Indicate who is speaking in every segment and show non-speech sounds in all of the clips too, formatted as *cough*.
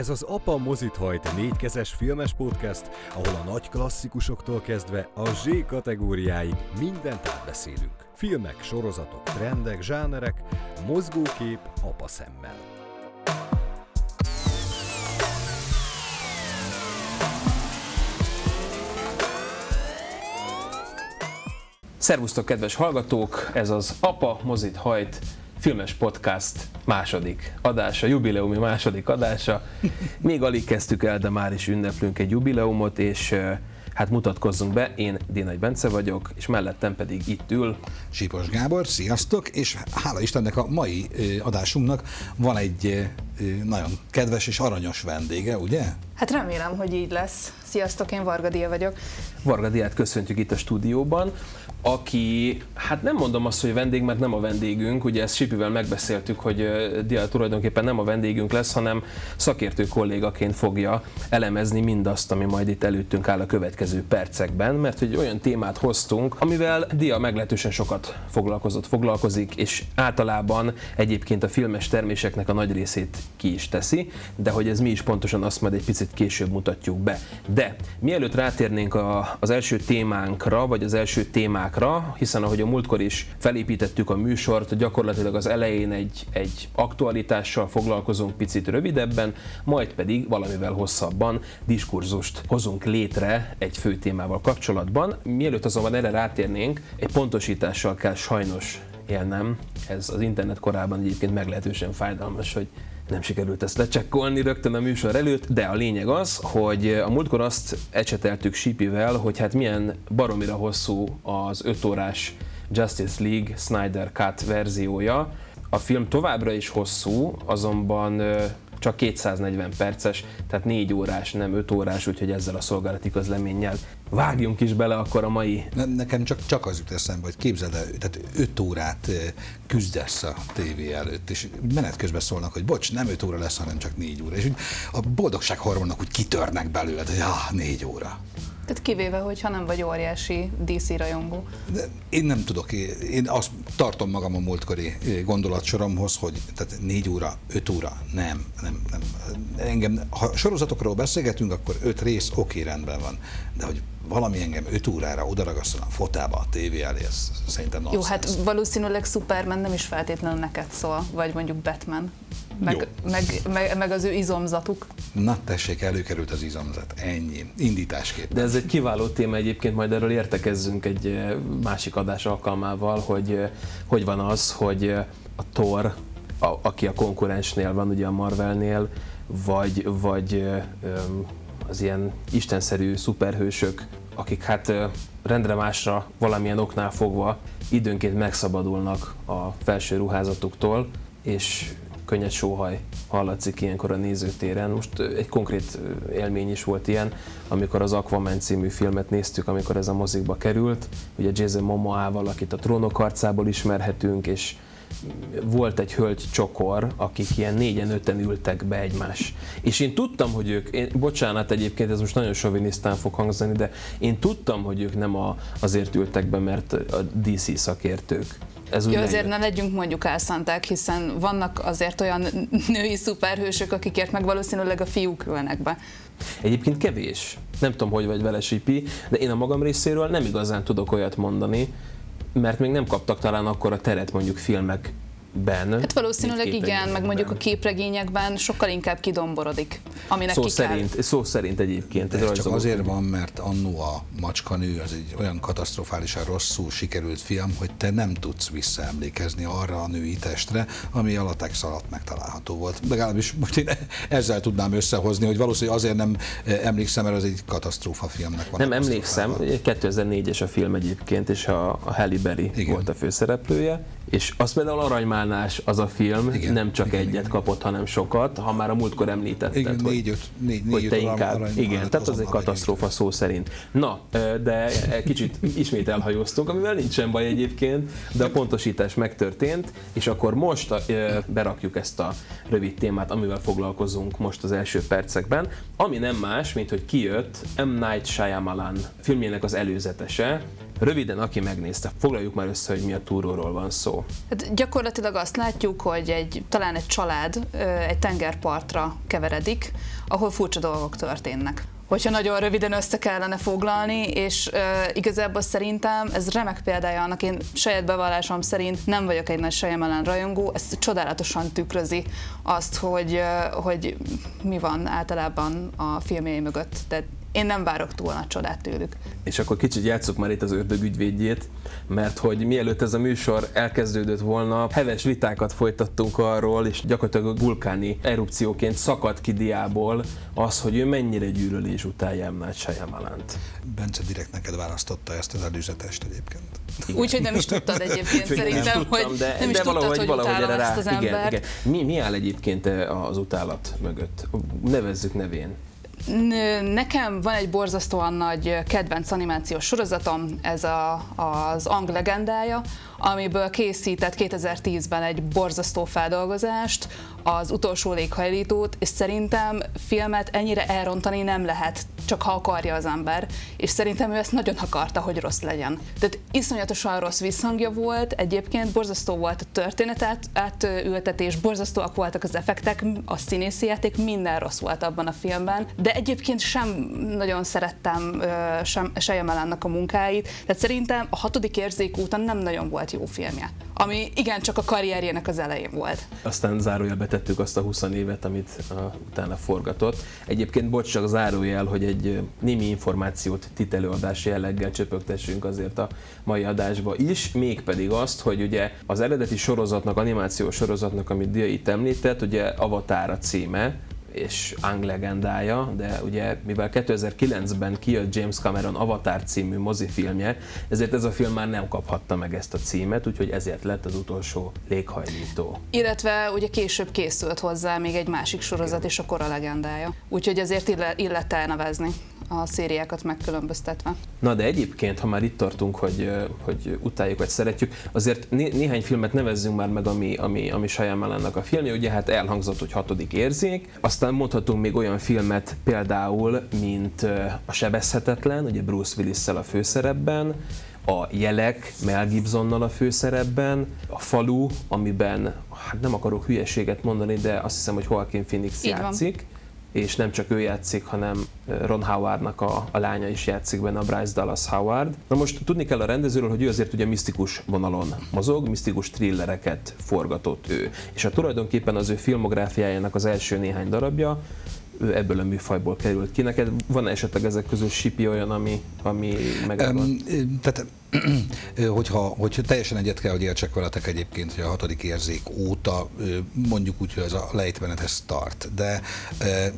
Speaker 1: Ez az Apa mozit hajt négykezes filmes podcast, ahol a nagy klasszikusoktól kezdve a Z kategóriáig mindent átbeszélünk. Filmek, sorozatok, trendek, zsánerek, mozgókép apa szemmel.
Speaker 2: Szervusztok, kedves hallgatók! Ez az Apa Mozit Hajt filmes podcast második adása, jubileumi második adása. Még alig kezdtük el, de már is ünneplünk egy jubileumot, és hát mutatkozzunk be, én Dénagy Bence vagyok, és mellettem pedig itt ül.
Speaker 3: Sípos Gábor, sziasztok, és hála Istennek a mai adásunknak van egy nagyon kedves és aranyos vendége, ugye?
Speaker 4: Hát remélem, hogy így lesz. Sziasztok, én Varga Dia vagyok.
Speaker 2: Varga Diát köszöntjük itt a stúdióban aki, hát nem mondom azt, hogy vendég, mert nem a vendégünk, ugye ezt Sipivel megbeszéltük, hogy Dia tulajdonképpen nem a vendégünk lesz, hanem szakértő kollégaként fogja elemezni mindazt, ami majd itt előttünk áll a következő percekben, mert hogy olyan témát hoztunk, amivel Dia meglehetősen sokat foglalkozott, foglalkozik, és általában egyébként a filmes terméseknek a nagy részét ki is teszi, de hogy ez mi is pontosan azt majd egy picit később mutatjuk be. De mielőtt rátérnénk a, az első témánkra, vagy az első témák témákra, hiszen ahogy a múltkor is felépítettük a műsort, gyakorlatilag az elején egy, egy aktualitással foglalkozunk picit rövidebben, majd pedig valamivel hosszabban diskurzust hozunk létre egy fő témával kapcsolatban. Mielőtt azonban erre rátérnénk, egy pontosítással kell sajnos élnem. Ez az internet korában egyébként meglehetősen fájdalmas, hogy nem sikerült ezt lecsekkolni rögtön a műsor előtt, de a lényeg az, hogy a múltkor azt ecseteltük Sipivel, hogy hát milyen baromira hosszú az 5 órás Justice League Snyder Cut verziója. A film továbbra is hosszú, azonban csak 240 perces, tehát 4 órás, nem 5 órás, úgyhogy ezzel a szolgálati közleménnyel vágjunk is bele akkor a mai...
Speaker 3: Ne, nekem csak, csak az jut eszembe, hogy képzeld el, tehát 5 órát küzdesz a tévé előtt, és menet közben szólnak, hogy bocs, nem 5 óra lesz, hanem csak 4 óra. És a boldogság hormonok úgy kitörnek belőled, hogy ah, 4 óra.
Speaker 4: Tehát kivéve, hogyha nem vagy óriási DC rajongó.
Speaker 3: De én nem tudok, én azt tartom magam a múltkori gondolatsoromhoz, hogy tehát négy óra, öt óra, nem, nem, nem. Engem, ha sorozatokról beszélgetünk, akkor öt rész, oké, rendben van. De hogy valami engem öt órára odaragasztanak fotába a tévé elé, ez szerintem.
Speaker 4: Jó, hát valószínűleg Superman nem is feltétlenül neked szól, vagy mondjuk Batman meg, meg, meg, meg az ő izomzatuk.
Speaker 3: Na tessék, előkerült az izomzat, ennyi, indításképp.
Speaker 2: De ez egy kiváló téma egyébként, majd erről értekezzünk egy eh, másik adás alkalmával, hogy eh, hogy van az, hogy eh, a Thor, a, aki a konkurensnél van, ugye a Marvelnél, vagy, vagy az ilyen istenszerű szuperhősök, akik hát rendre másra valamilyen oknál fogva időnként megszabadulnak a felső ruházatuktól, és könnyed sóhaj hallatszik ilyenkor a nézőtéren. Most egy konkrét élmény is volt ilyen, amikor az Aquaman című filmet néztük, amikor ez a mozikba került. Ugye Jason Momoa-val, akit a trónok arcából ismerhetünk, és volt egy hölgy csokor, akik ilyen négyen, öten ültek be egymás. És én tudtam, hogy ők, én, bocsánat egyébként, ez most nagyon sovinisztán fog hangzani, de én tudtam, hogy ők nem a, azért ültek be, mert a DC szakértők
Speaker 4: ez Jó, azért ne legyünk mondjuk elszánták, hiszen vannak azért olyan női szuperhősök, akikért meg valószínűleg a fiúk ülnek be.
Speaker 2: Egyébként kevés. Nem tudom, hogy vagy vele Sipi, de én a magam részéről nem igazán tudok olyat mondani, mert még nem kaptak talán akkor a teret mondjuk filmek Ben,
Speaker 4: hát valószínűleg igen, meg mondjuk a képregényekben sokkal inkább kidomborodik, aminek
Speaker 2: szó
Speaker 4: ki
Speaker 2: szerint,
Speaker 4: kell.
Speaker 2: Szó szerint egyébként.
Speaker 3: Ez csak azért van, mert annó a macskanő az egy olyan katasztrofálisan rosszul sikerült film, hogy te nem tudsz visszaemlékezni arra a női testre, ami a latex alatt megtalálható volt. Legalábbis most én ezzel tudnám összehozni, hogy valószínűleg azért nem emlékszem, mert az egy katasztrófa filmnek van.
Speaker 2: Nem emlékszem, 2004-es a film egyébként, és a, a Halle Berry igen. volt a főszereplője, és az például aranymálnás az a film, igen, nem csak igen, egyet igen. kapott, hanem sokat, ha már a múltkor említetted,
Speaker 3: igen,
Speaker 2: hogy,
Speaker 3: négy, öt, négy,
Speaker 2: hogy te inkább, igen, tehát az egy katasztrófa szó szerint. Na, de kicsit ismét elhajóztunk, amivel nincsen baj egyébként, de a pontosítás megtörtént, és akkor most berakjuk ezt a rövid témát, amivel foglalkozunk most az első percekben, ami nem más, mint hogy kijött M. Night Shyamalan filmjének az előzetese, Röviden, aki megnézte, foglaljuk már össze, hogy mi a túróról van szó.
Speaker 4: Hát gyakorlatilag azt látjuk, hogy egy, talán egy család egy tengerpartra keveredik, ahol furcsa dolgok történnek hogyha nagyon röviden össze kellene foglalni, és uh, igazából szerintem ez remek példája annak, én saját bevallásom szerint nem vagyok egy nagy Shyamalan rajongó, ez csodálatosan tükrözi azt, hogy, uh, hogy mi van általában a filmjei mögött. Tehát én nem várok túl nagy csodát tőlük.
Speaker 2: És akkor kicsit játsszuk már itt az ördög ügyvédjét, mert hogy mielőtt ez a műsor elkezdődött volna, heves vitákat folytattunk arról, és gyakorlatilag a vulkáni erupcióként szakadt ki diából az, hogy ő mennyire gyűlöli és utálja M. Night
Speaker 3: Bence direkt neked választotta ezt az előzetest egyébként.
Speaker 4: Úgyhogy nem is tudtad egyébként szerintem, nem tudtam, hogy
Speaker 2: de,
Speaker 4: nem is
Speaker 2: de
Speaker 4: tudtad,
Speaker 2: valahogy,
Speaker 4: hogy
Speaker 2: valahogy erre rá,
Speaker 4: ezt az
Speaker 2: igen,
Speaker 4: embert.
Speaker 2: igen. Mi, mi áll egyébként az utálat mögött? Nevezzük nevén.
Speaker 4: Nekem van egy borzasztóan nagy kedvenc animációs sorozatom, ez a, az Ang legendája, amiből készített 2010-ben egy borzasztó feldolgozást, az utolsó léghajlítót, és szerintem filmet ennyire elrontani nem lehet, csak ha akarja az ember, és szerintem ő ezt nagyon akarta, hogy rossz legyen. Tehát iszonyatosan rossz visszhangja volt, egyébként borzasztó volt a történet át, átültetés, borzasztóak voltak az effektek, a színészi játék, minden rossz volt abban a filmben, de egyébként sem nagyon szerettem sem, Sejjemelennek a munkáit, tehát szerintem a hatodik érzék után nem nagyon volt jó filmje ami igen csak a karrierjének az elején volt.
Speaker 2: Aztán zárójelbe tettük azt a 20 évet, amit uh, utána forgatott. Egyébként bocs, csak zárójel, hogy egy uh, némi információt titelőadás jelleggel csöpögtessünk azért a mai adásba is, mégpedig azt, hogy ugye az eredeti sorozatnak, animációs sorozatnak, amit Dia itt említett, ugye Avatar a címe, és Ang legendája, de ugye mivel 2009-ben kijött James Cameron Avatar című mozifilmje, ezért ez a film már nem kaphatta meg ezt a címet, úgyhogy ezért lett az utolsó léghajlító.
Speaker 4: Illetve ugye később készült hozzá még egy másik sorozat, és a Kora legendája. Úgyhogy ezért illett elnevezni a szériákat megkülönböztetve.
Speaker 2: Na de egyébként, ha már itt tartunk, hogy, hogy utáljuk vagy szeretjük, azért né- néhány filmet nevezzünk már meg, ami, ami, ami Shyamalannak a filmje, ugye hát elhangzott, hogy hatodik érzék, aztán mondhatunk még olyan filmet például, mint a Sebezhetetlen, ugye Bruce willis a főszerepben, a Jelek Mel Gibsonnal a főszerepben, a Falu, amiben hát nem akarok hülyeséget mondani, de azt hiszem, hogy Joaquin Phoenix Így játszik. Van és nem csak ő játszik, hanem Ron Howardnak a, a lánya is játszik benne, a Bryce Dallas Howard. Na most tudni kell a rendezőről, hogy ő azért ugye misztikus vonalon mozog, misztikus thrillereket forgatott ő. És a tulajdonképpen az ő filmográfiájának az első néhány darabja ő ebből a műfajból került ki. Neked van esetleg ezek közül sipi olyan, ami, ami meg um,
Speaker 3: Tehát hogyha, hogyha teljesen egyet kell, hogy értsek veletek egyébként, hogy a hatodik érzék óta mondjuk úgy, hogy ez a lejtmenethez tart, de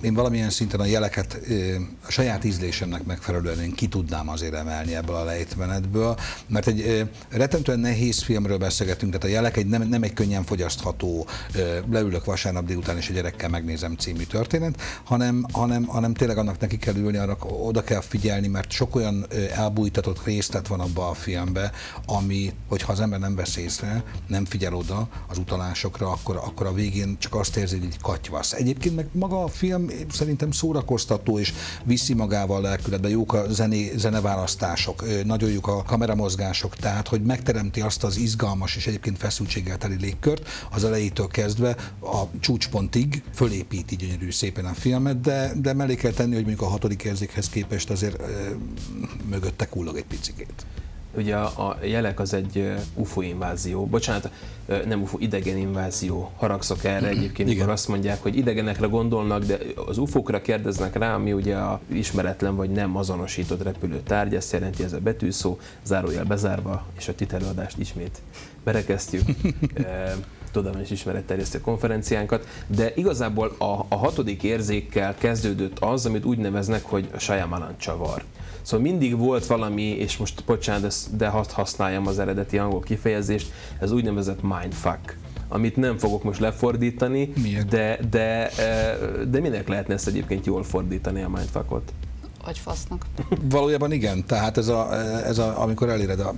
Speaker 3: én valamilyen szinten a jeleket a saját ízlésemnek megfelelően én ki tudnám azért emelni ebből a lejtmenetből, mert egy rettentően nehéz filmről beszélgetünk, tehát a jelek egy nem, nem egy könnyen fogyasztható, leülök vasárnap délután és a gyerekkel megnézem című történet, hanem, hanem, hanem tényleg annak neki kell ülni, annak oda kell figyelni, mert sok olyan elbújtatott részlet van abban a filmbe, ami, hogyha az ember nem vesz észre, nem figyel oda az utalásokra, akkor, akkor a végén csak azt érzi, hogy katyvasz. Egyébként meg maga a film szerintem szórakoztató, és viszi magával lelkületbe, jók a zené, zeneválasztások, nagyon jók a kameramozgások, tehát hogy megteremti azt az izgalmas és egyébként feszültséggel teli légkört, az elejétől kezdve a csúcspontig fölépíti gyönyörű szépen a filmet, de, de mellé kell tenni, hogy mondjuk a hatodik érzékhez képest azért ö, mögötte kullog egy picikét
Speaker 2: ugye a, a jelek az egy UFO invázió, bocsánat, nem UFO, idegen invázió. Haragszok erre egyébként, amikor azt mondják, hogy idegenekre gondolnak, de az UFO-kra kérdeznek rá, ami ugye a ismeretlen vagy nem azonosított repülő tárgy, ezt jelenti ez a betűszó, zárójel bezárva, és a titelőadást ismét berekeztjük. *laughs* tudományos ismeretterjesztő konferenciánkat, de igazából a, a hatodik érzékkel kezdődött az, amit úgy neveznek, hogy a Shyamalan csavar. Szóval mindig volt valami, és most bocsánat, de hadd használjam az eredeti angol kifejezést, ez úgynevezett mindfuck amit nem fogok most lefordítani,
Speaker 3: Miért?
Speaker 2: de, de, eh, de minek lehetne ezt egyébként jól fordítani a mindfuckot?
Speaker 4: agyfasznak.
Speaker 3: Valójában igen, tehát ez a, ez a amikor eléred a...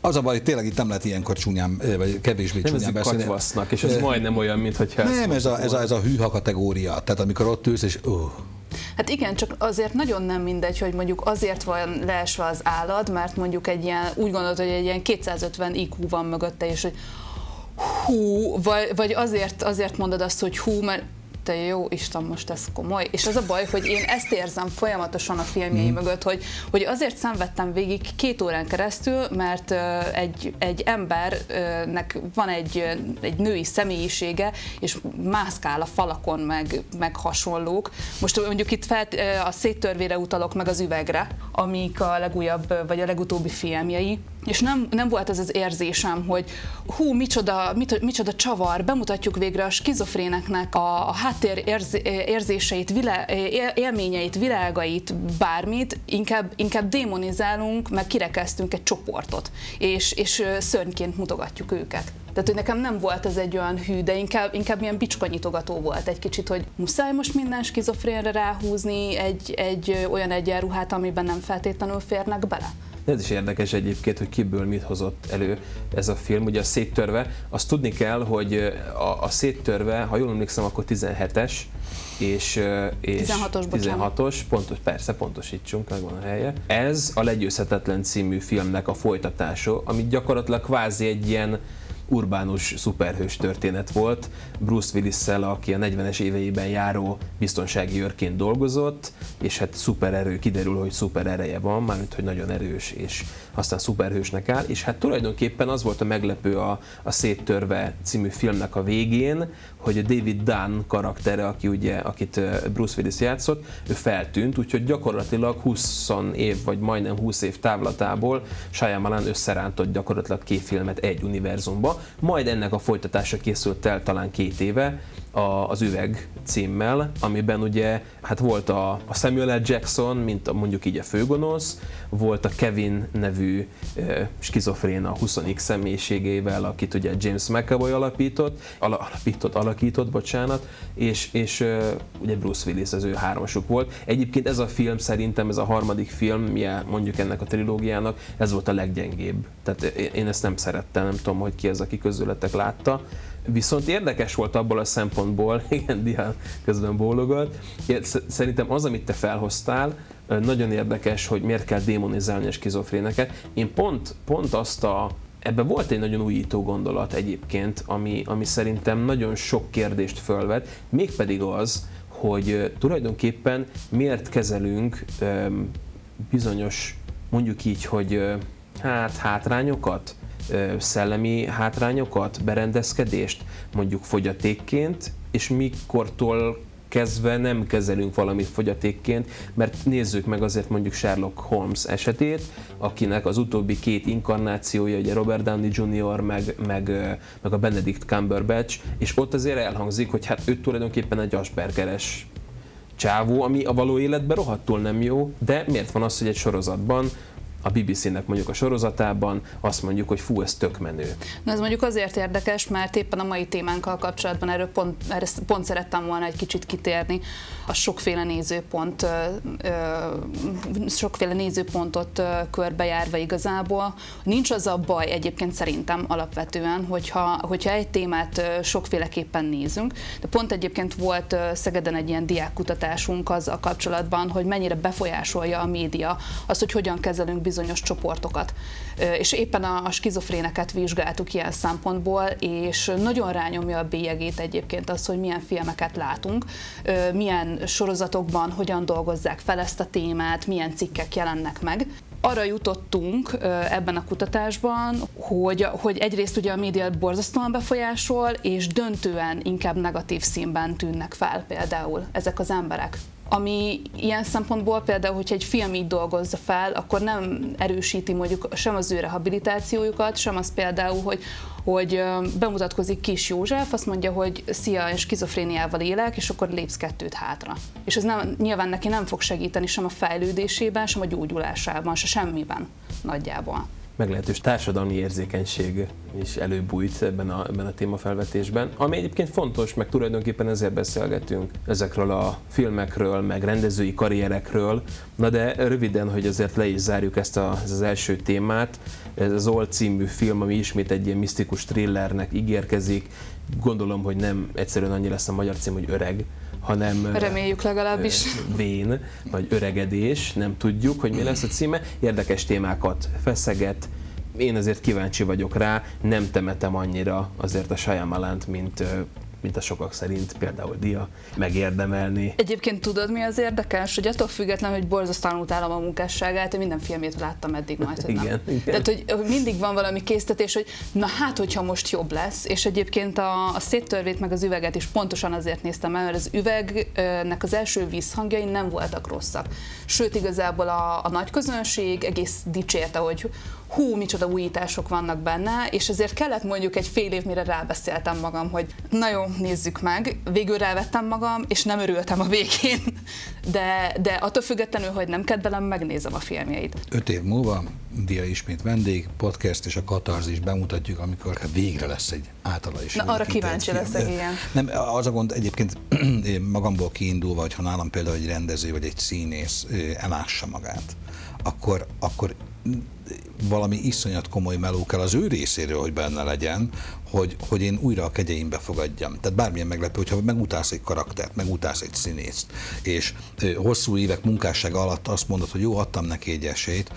Speaker 3: Az a baj, hogy tényleg itt nem lehet ilyenkor csúnyán, vagy kevésbé
Speaker 2: nem
Speaker 3: csúnyán beszélni.
Speaker 2: Nem és ez majdnem olyan, mint hogyha
Speaker 3: Nem, ez a, ez, a, ez a hűha kategória, tehát amikor ott ülsz, és uh,
Speaker 4: Hát igen, csak azért nagyon nem mindegy, hogy mondjuk azért van leesve az állad, mert mondjuk egy ilyen, úgy gondolod, hogy egy ilyen 250 IQ van mögötte, és hogy hú, vagy, vagy azért, azért mondod azt, hogy hú, mert te jó Isten, most ez komoly. És az a baj, hogy én ezt érzem folyamatosan a filmjei mm. mögött, hogy, hogy azért szenvedtem végig két órán keresztül, mert uh, egy, egy embernek van egy, egy női személyisége, és mászkál a falakon, meg, meg hasonlók. Most mondjuk itt fel, a széttörvére utalok, meg az üvegre, amik a legújabb, vagy a legutóbbi filmjei, és nem, nem volt ez az érzésem, hogy hú, micsoda, micsoda csavar, bemutatjuk végre a skizofréneknek a, a háttér érz, érzéseit, vilá, élményeit, világait, bármit, inkább, inkább démonizálunk, meg kirekeztünk egy csoportot, és, és szörnyként mutogatjuk őket. Tehát, hogy nekem nem volt ez egy olyan hű, de inkább, inkább ilyen bicskanyitogató volt egy kicsit, hogy muszáj most minden skizofrénre ráhúzni egy, egy olyan egyenruhát, amiben nem feltétlenül férnek bele.
Speaker 2: Ez is érdekes egyébként, hogy kiből mit hozott elő ez a film. Ugye a széttörve, azt tudni kell, hogy a, a széttörve, ha jól emlékszem, akkor 17-es, és, és 16-os, 16-os pontos, persze, pontosítsunk, megvan a helye. Ez a Legyőzhetetlen című filmnek a folytatása, amit gyakorlatilag kvázi egy ilyen urbánus szuperhős történet volt. Bruce willis aki a 40-es éveiben járó biztonsági őrként dolgozott, és hát szupererő, kiderül, hogy szuper ereje van, mármint, hogy nagyon erős, és aztán szuperhősnek áll, és hát tulajdonképpen az volt a meglepő a, a Széttörve című filmnek a végén, hogy a David Dunn karaktere, aki ugye, akit Bruce Willis játszott, ő feltűnt, úgyhogy gyakorlatilag 20 év, vagy majdnem 20 év távlatából Shyamalan összerántott gyakorlatilag két filmet egy univerzumba, majd ennek a folytatása készült el talán két éve, a, az üveg címmel, amiben ugye hát volt a, a Samuel L. Jackson, mint a, mondjuk így a főgonosz, volt a Kevin nevű e, skizofrén a 20x személyiségével, akit ugye James McAvoy alapított, ala, alapított, alakított, bocsánat, és, és e, ugye Bruce Willis az ő hármasuk volt. Egyébként ez a film szerintem, ez a harmadik film, mondjuk ennek a trilógiának, ez volt a leggyengébb. Tehát én ezt nem szerettem, nem tudom, hogy ki az, aki közületek látta. Viszont érdekes volt abból a szempontból, *laughs* igen, Dián közben bólogat, szerintem az, amit te felhoztál, nagyon érdekes, hogy miért kell démonizálni a skizofréneket. Én pont, pont azt a, ebben volt egy nagyon újító gondolat egyébként, ami, ami szerintem nagyon sok kérdést fölvet, mégpedig az, hogy tulajdonképpen miért kezelünk bizonyos, mondjuk így, hogy hát hátrányokat, szellemi hátrányokat, berendezkedést, mondjuk fogyatékként, és mikortól kezdve nem kezelünk valamit fogyatékként, mert nézzük meg azért mondjuk Sherlock Holmes esetét, akinek az utóbbi két inkarnációja, ugye Robert Downey Jr. meg, meg, meg a Benedict Cumberbatch, és ott azért elhangzik, hogy hát ő tulajdonképpen egy Aspergeres csávó, ami a való életben rohadtul nem jó, de miért van az, hogy egy sorozatban a BBC-nek mondjuk a sorozatában azt mondjuk, hogy fú, ez tök menő.
Speaker 4: Na ez mondjuk azért érdekes, mert éppen a mai témánkkal kapcsolatban erről pont, erre pont szerettem volna egy kicsit kitérni. A sokféle nézőpont, sokféle nézőpontot körbejárva igazából. Nincs az a baj egyébként szerintem alapvetően, hogyha, hogyha egy témát sokféleképpen nézünk, de pont egyébként volt Szegeden egy ilyen diákkutatásunk a kapcsolatban, hogy mennyire befolyásolja a média az, hogy hogyan kezelünk bizonyos csoportokat. És éppen a, a skizofréneket vizsgáltuk ilyen szempontból, és nagyon rányomja a bélyegét egyébként az, hogy milyen filmeket látunk, milyen sorozatokban hogyan dolgozzák fel ezt a témát, milyen cikkek jelennek meg arra jutottunk ebben a kutatásban, hogy, hogy egyrészt ugye a média borzasztóan befolyásol, és döntően inkább negatív színben tűnnek fel például ezek az emberek ami ilyen szempontból például, hogyha egy film így dolgozza fel, akkor nem erősíti mondjuk sem az ő rehabilitációjukat, sem az például, hogy, hogy bemutatkozik Kis József, azt mondja, hogy szia, és skizofréniával élek, és akkor lépsz kettőt hátra. És ez nem, nyilván neki nem fog segíteni sem a fejlődésében, sem a gyógyulásában, se semmiben nagyjából
Speaker 2: meglehetős társadalmi érzékenység is előbújt ebben a, ebben a témafelvetésben, ami egyébként fontos, meg tulajdonképpen ezért beszélgetünk ezekről a filmekről, meg rendezői karrierekről, na de röviden, hogy azért le is zárjuk ezt a, ez az első témát, ez az Old című film, ami ismét egy ilyen misztikus thrillernek ígérkezik, gondolom, hogy nem egyszerűen annyi lesz a magyar cím, hogy öreg, hanem
Speaker 4: Reméljük legalábbis.
Speaker 2: vén, vagy öregedés, nem tudjuk, hogy mi lesz a címe. Érdekes témákat feszeget, én azért kíváncsi vagyok rá, nem temetem annyira azért a Shyamalant, mint mint a sokak szerint például dia megérdemelni.
Speaker 4: Egyébként tudod, mi az érdekes, hogy attól függetlenül, hogy borzasztóan utálom a munkásságát, én minden filmét láttam eddig majd, hogy
Speaker 2: igen,
Speaker 4: nem.
Speaker 2: igen.
Speaker 4: Tehát, hogy mindig van valami késztetés, hogy na hát, hogyha most jobb lesz, és egyébként a, a széttörvét meg az üveget is pontosan azért néztem el, mert az üvegnek az első vízhangjai nem voltak rosszak. Sőt, igazából a, a nagy közönség egész dicsérte, hogy hú, micsoda újítások vannak benne, és ezért kellett mondjuk egy fél év, mire rábeszéltem magam, hogy na jó, nézzük meg. Végül rávettem magam, és nem örültem a végén, de, de attól függetlenül, hogy nem kedvelem, megnézem a filmjeit.
Speaker 3: Öt év múlva Dia ismét vendég, podcast és a Katarzis bemutatjuk, amikor hát végre lesz egy általa is.
Speaker 4: Na, arra kíváncsi
Speaker 3: film.
Speaker 4: leszek, igen.
Speaker 3: Nem, az a gond egyébként *clears throat* én magamból kiindulva, hogy ha nálam például egy rendező vagy egy színész elássa magát, akkor, akkor valami iszonyat komoly meló kell az ő részéről, hogy benne legyen, hogy, hogy én újra a kegyeimbe fogadjam. Tehát bármilyen meglepő, hogyha megutálsz egy karaktert, megutálsz egy színészt, és hosszú évek munkássága alatt azt mondod, hogy jó, adtam neki egy esélyt,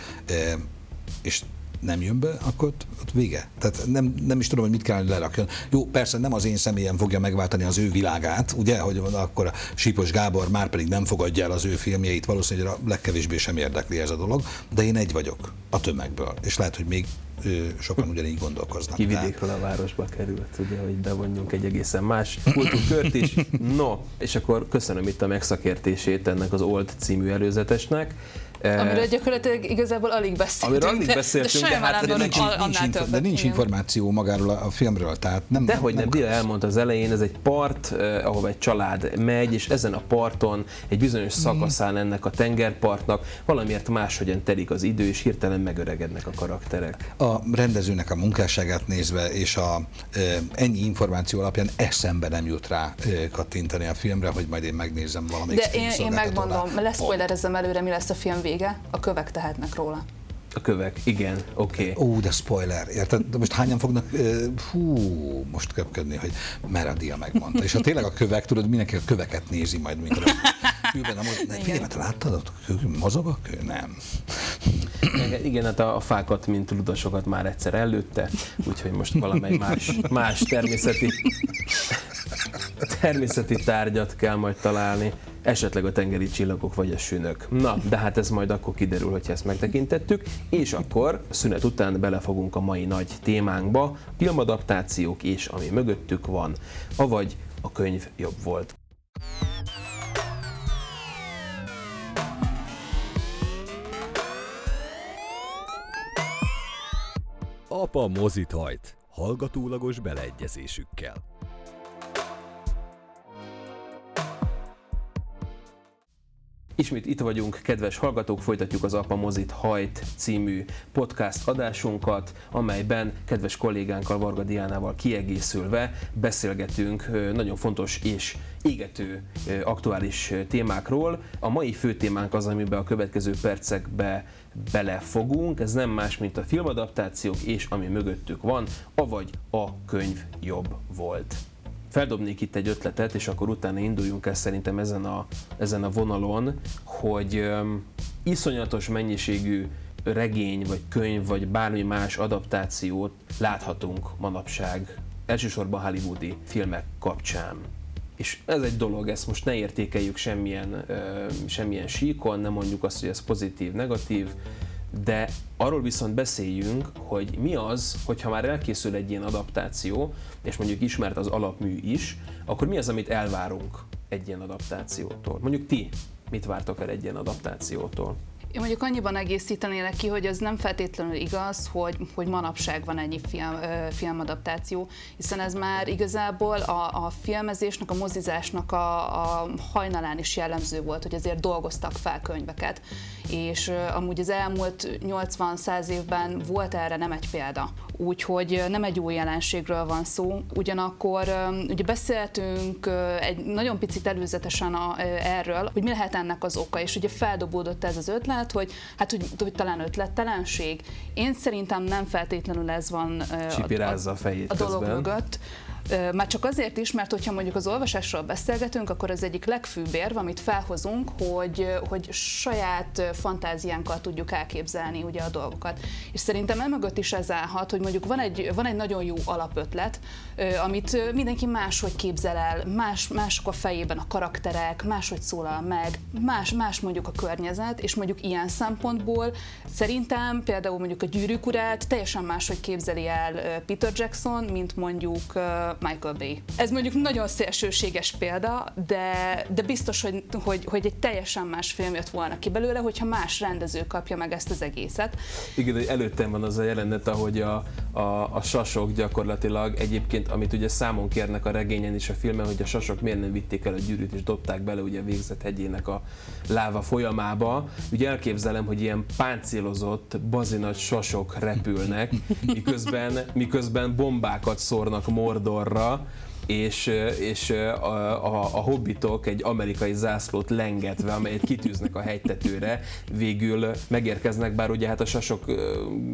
Speaker 3: és nem jön be, akkor ott, ott vége. Tehát nem, nem is tudom, hogy mit kell lerakjon. Jó, persze nem az én személyem fogja megváltani az ő világát, ugye, hogy akkor a Sípos Gábor már pedig nem fogadja el az ő filmjeit, valószínűleg a legkevésbé sem érdekli ez a dolog, de én egy vagyok a tömegből, és lehet, hogy még sokan ugyanígy gondolkoznak.
Speaker 2: Ki vidékről a városba került, ugye, hogy bevonjunk egy egészen más kultúrkört is. No, és akkor köszönöm itt a megszakértését ennek az Old című előzetesnek.
Speaker 4: Amiről gyakorlatilag igazából alig beszéltünk.
Speaker 2: Amiről alig beszéltünk,
Speaker 4: de, de,
Speaker 2: de, hát,
Speaker 3: de, nincs, nincs, info, de nincs információ magáról a, a filmről, tehát nem...
Speaker 2: Dehogy nem, Dila elmondta az elején, ez egy part, eh, ahova egy család megy, és ezen a parton egy bizonyos szakaszán ennek a tengerpartnak valamiért máshogyan telik az idő, és hirtelen megöregednek a karakterek.
Speaker 3: A rendezőnek a munkásságát nézve, és a e, ennyi információ alapján eszembe nem jut rá e, kattintani a filmre, hogy majd én megnézem valamelyik
Speaker 4: De én, én megmondom, leszpoilerezem előre, mi lesz a film vége, a kövek tehetnek róla.
Speaker 2: A kövek, igen, oké. Okay.
Speaker 3: Ó, de spoiler, érted? De most hányan fognak, hú, most köpködni, hogy mer a dia megmondta. És ha tényleg a kövek, tudod, mindenki a köveket nézi majd, mikor a kőben, ne, figyelj, mert láttad, ott mozog a kő? Nem.
Speaker 2: Igen, hát a, a fákat, mint ludasokat már egyszer előtte, úgyhogy most valamely más, más természeti, természeti tárgyat kell majd találni, esetleg a tengeri csillagok vagy a sünök. Na, de hát ez majd akkor kiderül, hogyha ezt megtekintettük, és akkor szünet után belefogunk a mai nagy témánkba, filmadaptációk és ami mögöttük van, avagy a könyv jobb volt.
Speaker 1: Apa mozit hajt, hallgatólagos beleegyezésükkel.
Speaker 2: Ismét itt vagyunk, kedves hallgatók, folytatjuk az Apa Mozit Hajt című podcast adásunkat, amelyben kedves kollégánkkal, Varga Diánával kiegészülve beszélgetünk nagyon fontos és égető aktuális témákról. A mai fő témánk az, amiben a következő percekbe belefogunk, ez nem más, mint a filmadaptációk és ami mögöttük van, avagy a könyv jobb volt feldobnék itt egy ötletet, és akkor utána induljunk el szerintem ezen a, ezen a vonalon, hogy um, iszonyatos mennyiségű regény, vagy könyv, vagy bármi más adaptációt láthatunk manapság, elsősorban hollywoodi filmek kapcsán. És ez egy dolog, ezt most ne értékeljük semmilyen, uh, semmilyen síkon, nem mondjuk azt, hogy ez pozitív, negatív, de arról viszont beszéljünk, hogy mi az, hogyha már elkészül egy ilyen adaptáció, és mondjuk ismert az alapmű is, akkor mi az, amit elvárunk egy ilyen adaptációtól? Mondjuk ti mit vártok el egy ilyen adaptációtól?
Speaker 4: Én mondjuk annyiban egészítenélek ki, hogy ez nem feltétlenül igaz, hogy, hogy manapság van ennyi film, filmadaptáció, hiszen ez már igazából a, a filmezésnek, a mozizásnak a, a hajnalán is jellemző volt, hogy azért dolgoztak fel könyveket. És amúgy az elmúlt 80-100 évben volt erre nem egy példa. Úgyhogy nem egy új jelenségről van szó. Ugyanakkor ugye beszéltünk egy nagyon picit előzetesen a, erről, hogy mi lehet ennek az oka, és ugye feldobódott ez az ötlet, hogy hát hogy, hogy talán ötlettelenség. Én szerintem nem feltétlenül ez van
Speaker 2: a, a,
Speaker 4: a,
Speaker 2: a
Speaker 4: dolog
Speaker 2: közben.
Speaker 4: mögött. Már csak azért is, mert hogyha mondjuk az olvasásról beszélgetünk, akkor az egyik legfőbb érv, amit felhozunk, hogy, hogy saját fantáziánkkal tudjuk elképzelni ugye a dolgokat. És szerintem emögött is ez állhat, hogy mondjuk van egy, van egy nagyon jó alapötlet, amit mindenki máshogy képzel el, más, mások a fejében a karakterek, máshogy szólal meg, más, más mondjuk a környezet, és mondjuk ilyen szempontból szerintem például mondjuk a gyűrűk urát teljesen máshogy képzeli el Peter Jackson, mint mondjuk Michael Bay. Ez mondjuk nagyon szélsőséges példa, de, de biztos, hogy, hogy, hogy egy teljesen más film jött volna ki belőle, hogyha más rendező kapja meg ezt az egészet.
Speaker 2: Igen, hogy előttem van az a jelenet, ahogy a, a, a sasok gyakorlatilag egyébként, amit ugye számon kérnek a regényen is a filmen, hogy a sasok miért nem vitték el a gyűrűt és dobták bele ugye a végzett hegyének a láva folyamába. Ugye elképzelem, hogy ilyen páncélozott, bazinagy sasok repülnek, miközben, miközben bombákat szórnak مرة és, és a, a, a hobbitok egy amerikai zászlót lengetve, amelyet kitűznek a hegytetőre, végül megérkeznek, bár ugye hát a sasok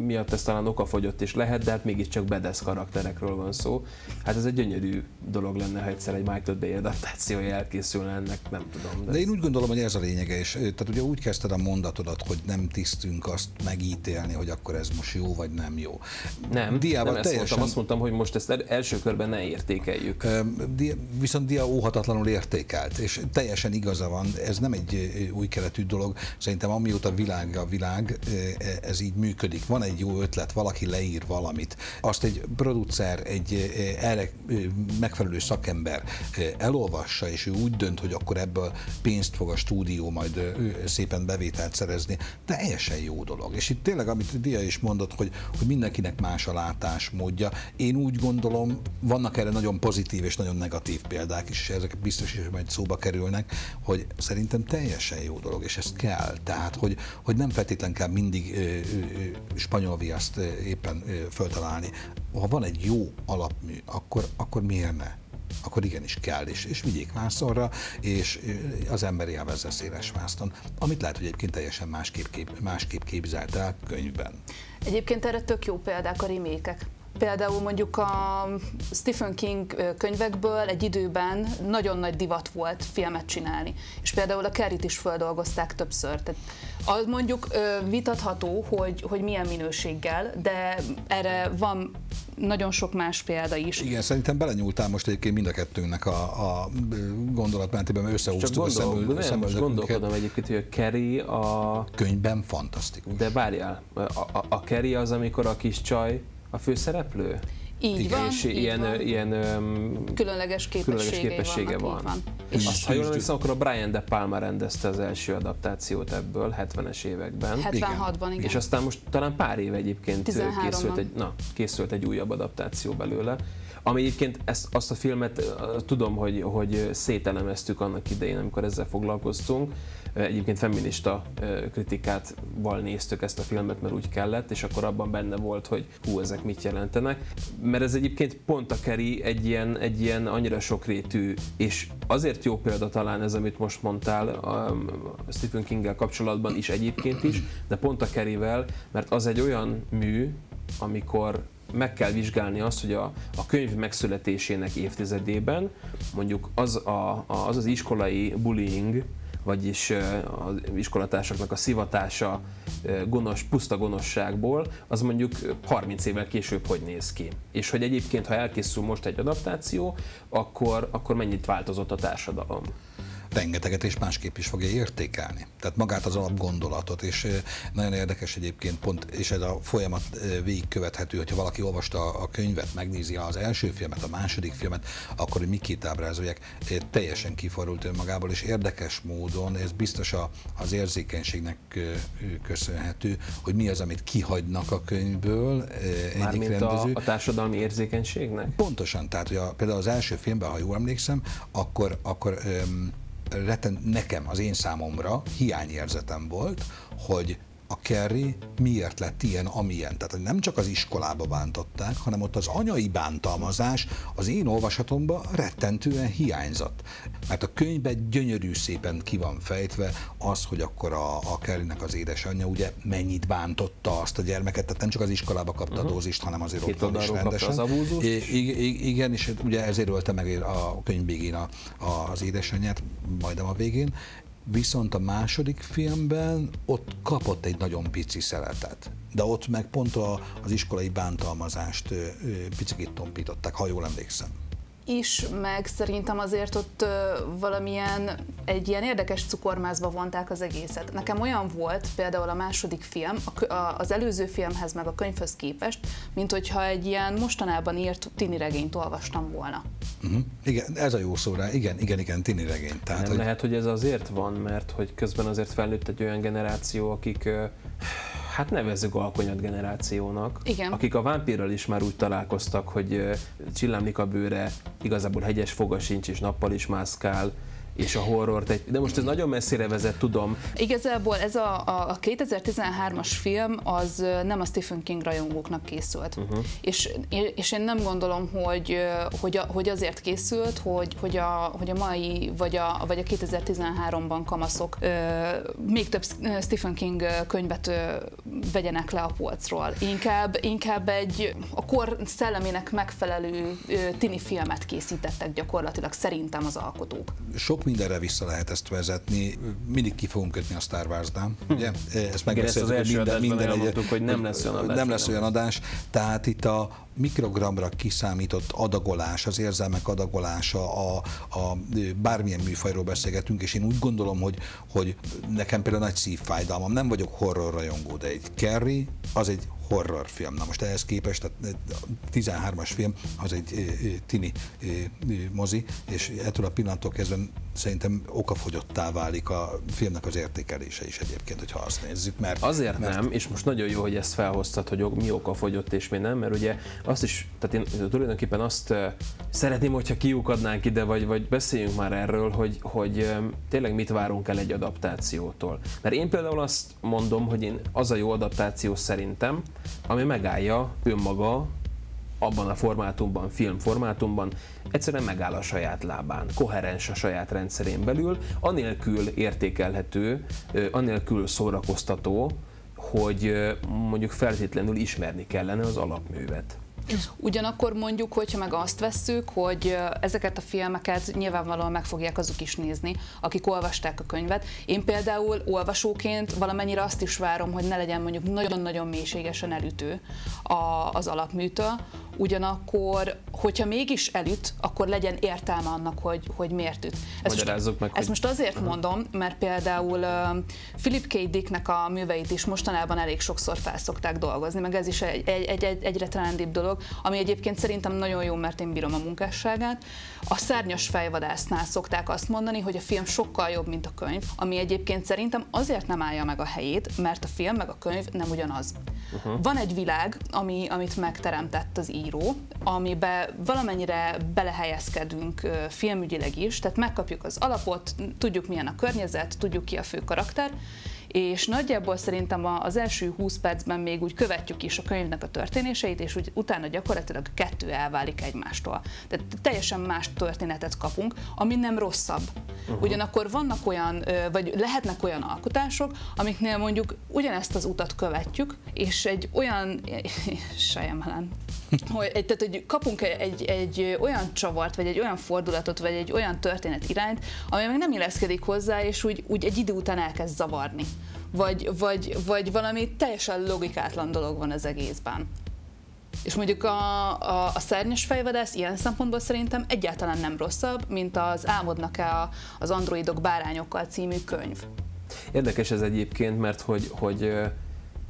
Speaker 2: miatt ez talán okafogyott is lehet, de hát mégiscsak bedesz karakterekről van szó. Hát ez egy gyönyörű dolog lenne, ha egyszer egy Michael Bay adaptációja elkészülne ennek, nem tudom.
Speaker 3: De, de én úgy gondolom, hogy ez a lényege, és tehát ugye úgy kezdted a mondatodat, hogy nem tisztünk azt megítélni, hogy akkor ez most jó vagy nem jó.
Speaker 2: Nem, Diával nem teljesen... ezt mondtam, azt mondtam, hogy most ezt első körben ne értékeljük
Speaker 3: viszont Dia óhatatlanul értékelt, és teljesen igaza van, ez nem egy új keletű dolog, szerintem amióta világ a világ, e, ez így működik. Van egy jó ötlet, valaki leír valamit, azt egy producer, egy erre megfelelő szakember elolvassa, és ő úgy dönt, hogy akkor ebből pénzt fog a stúdió majd szépen bevételt szerezni, teljesen jó dolog. És itt tényleg, amit Dia is mondott, hogy, hogy mindenkinek más a látásmódja, én úgy gondolom, vannak erre nagyon pozitív pozitív és nagyon negatív példák is, és ezek biztos is majd szóba kerülnek, hogy szerintem teljesen jó dolog, és ez kell. Tehát, hogy, hogy nem feltétlen kell mindig ö, ö, spanyol viaszt éppen ö, föltalálni. Ha van egy jó alapmű, akkor, akkor miért ne? akkor igenis kell, és, és vigyék vászonra, és az ember élvezze széles vászton, amit lehet, hogy egyébként teljesen másképp, kép, másképp képzelt el könyvben.
Speaker 4: Egyébként erre tök jó példák a remékek. Például mondjuk a Stephen King könyvekből egy időben nagyon nagy divat volt filmet csinálni. És például a Kerit is feldolgozták többször. Tehát az mondjuk vitatható, hogy, hogy milyen minőséggel, de erre van nagyon sok más példa is.
Speaker 3: Igen, szerintem belenyúltál most egyébként mind a kettőnknek a, a gondolatmentében, mert összehúztuk
Speaker 2: Csak gondol, a szemül, nem, most gondolkodom egyébként, hogy a Kerry a...
Speaker 3: Könyvben fantasztikus.
Speaker 2: De várjál, a, a, a Kerry az, amikor a kis csaj a főszereplő?
Speaker 4: Így Igen, van, és
Speaker 2: így ilyen,
Speaker 4: van.
Speaker 2: ilyen
Speaker 4: um, különleges képessége, különleges képessége van. van.
Speaker 2: És azt, ha jól emlékszem, akkor a Brian De Palma rendezte az első adaptációt ebből 70-es években.
Speaker 4: 76-ban, igen.
Speaker 2: És aztán most talán pár éve egyébként készült egy, na, készült egy újabb adaptáció belőle. Ami egyébként ezt, azt a filmet tudom, hogy, hogy szételemeztük annak idején, amikor ezzel foglalkoztunk, Egyébként feminista kritikát val néztük ezt a filmet, mert úgy kellett, és akkor abban benne volt, hogy hú, ezek mit jelentenek. Mert ez egyébként pont a Keri egy ilyen, egy ilyen annyira sokrétű, és azért jó példa talán ez, amit most mondtál a Stephen king kapcsolatban is egyébként is, de pont a Kerivel, mert az egy olyan mű, amikor meg kell vizsgálni azt, hogy a, a könyv megszületésének évtizedében mondjuk az a, az, az iskolai bullying, vagyis az iskolatársaknak a szivatása gonosz, puszta gonoszságból, az mondjuk 30 évvel később hogy néz ki. És hogy egyébként, ha elkészül most egy adaptáció, akkor, akkor mennyit változott a társadalom
Speaker 3: rengeteget és másképp is fogja értékelni. Tehát magát az alapgondolatot, és nagyon érdekes egyébként pont, és ez a folyamat végigkövethető, hogyha valaki olvasta a könyvet, megnézi az első filmet, a második filmet, akkor hogy mikét ábrázolják, teljesen kiforult önmagából, és érdekes módon, ez biztos az érzékenységnek köszönhető, hogy mi az, amit kihagynak a könyvből
Speaker 2: egyik rendező. A, a társadalmi érzékenységnek?
Speaker 3: Pontosan, tehát hogy a, például az első filmben, ha jól emlékszem, akkor, akkor um, reten, nekem, az én számomra hiányérzetem volt, hogy a Kerry miért lett ilyen, amilyen. Tehát nem csak az iskolába bántották, hanem ott az anyai bántalmazás az én olvasatomban rettentően hiányzott. Mert a könyvben gyönyörű szépen ki van fejtve az, hogy akkor a, a Kerrynek az édesanyja ugye mennyit bántotta azt a gyermeket, tehát nem csak az iskolába kapta uh-huh. a dózist, hanem azért Két ott van is rendesen. Az I- igen, és ugye ezért ölte meg a könyv végén a, a, az édesanyját, majdnem a végén, Viszont a második filmben ott kapott egy nagyon pici szeletet. De ott meg pont a, az iskolai bántalmazást picit tompították, ha jól emlékszem
Speaker 4: is, meg szerintem azért ott valamilyen egy ilyen érdekes cukormázba vonták az egészet. Nekem olyan volt például a második film, az előző filmhez meg a könyvhöz képest, mint hogyha egy ilyen mostanában írt tini regényt olvastam volna.
Speaker 3: Uh-huh. Igen, ez a jó szó rá. Igen, igen, igen, tini regény.
Speaker 2: Tehát, Nem hogy... lehet, hogy ez azért van, mert hogy közben azért felnőtt egy olyan generáció, akik hát nevezzük alkonyat generációnak,
Speaker 4: Igen.
Speaker 2: akik a vámpírral is már úgy találkoztak, hogy csillámlik a bőre, igazából hegyes foga sincs, és nappal is mászkál, és a horrort egy... De most ez nagyon messzire vezet, tudom.
Speaker 4: Igazából ez a, a 2013-as film az nem a Stephen King rajongóknak készült. Uh-huh. És, és én nem gondolom, hogy, hogy, a, hogy azért készült, hogy, hogy, a, hogy a mai vagy a, vagy a 2013-ban kamaszok ö, még több Stephen King könyvet ö, vegyenek le a polcról. Inkább, inkább egy a kor szellemének megfelelő ö, tini filmet készítettek gyakorlatilag szerintem az alkotók.
Speaker 3: Sok sok mindenre vissza lehet ezt vezetni. Mindig ki fogunk kötni a Star Wars-dán, ugye?
Speaker 2: Ezt megbeszéltük, hogy minden, minden egy, hogy nem lesz olyan adás.
Speaker 3: Nem lesz olyan adás. Tehát itt a mikrogramra kiszámított adagolás, az érzelmek adagolása, a, a bármilyen műfajról beszélgetünk, és én úgy gondolom, hogy, hogy nekem például nagy szívfájdalmam, nem vagyok horror rajongó, de egy Kerry az egy horrorfilm. Na most ehhez képest a 13-as film az egy tini mozi, és ettől a pillanattól kezdve szerintem okafogyottá válik a filmnek az értékelése is egyébként, hogyha azt nézzük. Mert,
Speaker 2: Azért
Speaker 3: mert...
Speaker 2: nem, és most nagyon jó, hogy ezt felhoztad, hogy mi okafogyott és mi nem, mert ugye azt is, tehát én tulajdonképpen azt szeretném, hogyha kiukadnánk ide, vagy, vagy beszéljünk már erről, hogy, hogy tényleg mit várunk el egy adaptációtól. Mert én például azt mondom, hogy én az a jó adaptáció szerintem, ami megállja önmaga abban a formátumban, filmformátumban, egyszerűen megáll a saját lábán, koherens a saját rendszerén belül, anélkül értékelhető, anélkül szórakoztató, hogy mondjuk feltétlenül ismerni kellene az alapművet.
Speaker 4: Ugyanakkor mondjuk, hogyha meg azt vesszük, hogy ezeket a filmeket nyilvánvalóan meg fogják azok is nézni, akik olvasták a könyvet. Én például olvasóként valamennyire azt is várom, hogy ne legyen mondjuk nagyon-nagyon mélységesen elütő az alapműtől, ugyanakkor, hogyha mégis elüt, akkor legyen értelme annak, hogy, hogy miért üt.
Speaker 2: Ezt most, meg,
Speaker 4: ezt hogy... most azért uh-huh. mondom, mert például uh, Philip K. Dicknek a műveit is mostanában elég sokszor felszokták dolgozni, meg ez is egy, egy, egy, egy egyre trendibb dolog, ami egyébként szerintem nagyon jó, mert én bírom a munkásságát. A szárnyas fejvadásznál szokták azt mondani, hogy a film sokkal jobb, mint a könyv, ami egyébként szerintem azért nem állja meg a helyét, mert a film meg a könyv nem ugyanaz. Uh-huh. Van egy világ, ami, amit megteremtett az író, amiben valamennyire belehelyezkedünk filmügyileg is, tehát megkapjuk az alapot, tudjuk milyen a környezet, tudjuk ki a fő karakter, és nagyjából szerintem az első 20 percben még úgy követjük is a könyvnek a történéseit, és úgy utána gyakorlatilag kettő elválik egymástól. Tehát teljesen más történetet kapunk, ami nem rosszabb. Uh-huh. Ugyanakkor vannak olyan, vagy lehetnek olyan alkotások, amiknél mondjuk ugyanezt az utat követjük, és egy olyan, *laughs* sejemelen, hogy, tehát, hogy kapunk egy, egy olyan csavart, vagy egy olyan fordulatot, vagy egy olyan történet irányt, ami meg nem illeszkedik hozzá, és úgy, úgy egy idő után elkezd zavarni. Vagy, vagy, vagy valami teljesen logikátlan dolog van az egészben. És mondjuk a, a, a szárnyas fejvadász ilyen szempontból szerintem egyáltalán nem rosszabb, mint az Álmodnak-e az androidok bárányokkal című könyv.
Speaker 2: Érdekes ez egyébként, mert hogy, hogy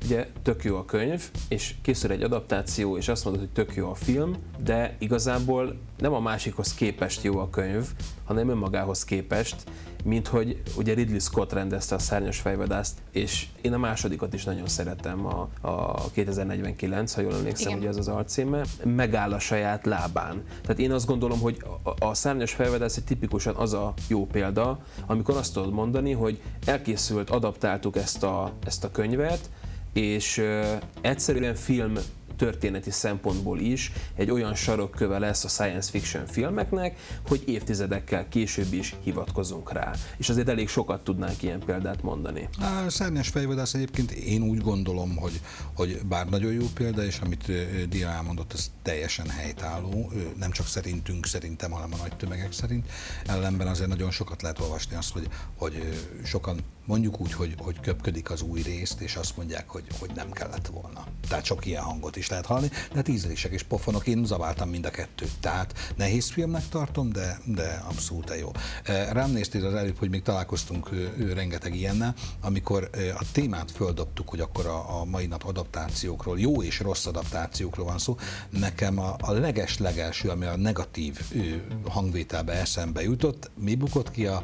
Speaker 2: ugye tök jó a könyv, és készül egy adaptáció, és azt mondod, hogy tök jó a film, de igazából nem a másikhoz képest jó a könyv, hanem önmagához képest, mint hogy ugye Ridley Scott rendezte a Szárnyas fejvadászt, és én a másodikat is nagyon szeretem, a, a 2049, ha jól emlékszem, Igen. ugye ez az alcíme, megáll a saját lábán. Tehát én azt gondolom, hogy a, a Szárnyas fejvadász egy tipikusan az a jó példa, amikor azt tudod mondani, hogy elkészült, adaptáltuk ezt a, ezt a könyvet, és egyszerűen film történeti szempontból is egy olyan sarokköve lesz a science fiction filmeknek, hogy évtizedekkel később is hivatkozunk rá. És azért elég sokat tudnánk ilyen példát mondani.
Speaker 3: A szárnyas fejvadász egyébként én úgy gondolom, hogy, hogy bár nagyon jó példa, és amit Dia elmondott, ez teljesen helytálló, nem csak szerintünk szerintem, hanem a nagy tömegek szerint. Ellenben azért nagyon sokat lehet olvasni azt, hogy, hogy sokan mondjuk úgy, hogy, hogy köpködik az új részt, és azt mondják, hogy, hogy nem kellett volna. Tehát sok ilyen hangot is lehet hallani, de hát ízlések és pofonok, én zaváltam mind a kettőt. Tehát nehéz filmnek tartom, de, de abszolút jó. E, rám néztél az előbb, hogy még találkoztunk rengeteg ilyennel, amikor a témát földobtuk, hogy akkor a, a mai nap adaptációkról, jó és rossz adaptációkról van szó, nekem a, a leges-legelső, ami a negatív hangvételbe eszembe jutott, mi bukott ki a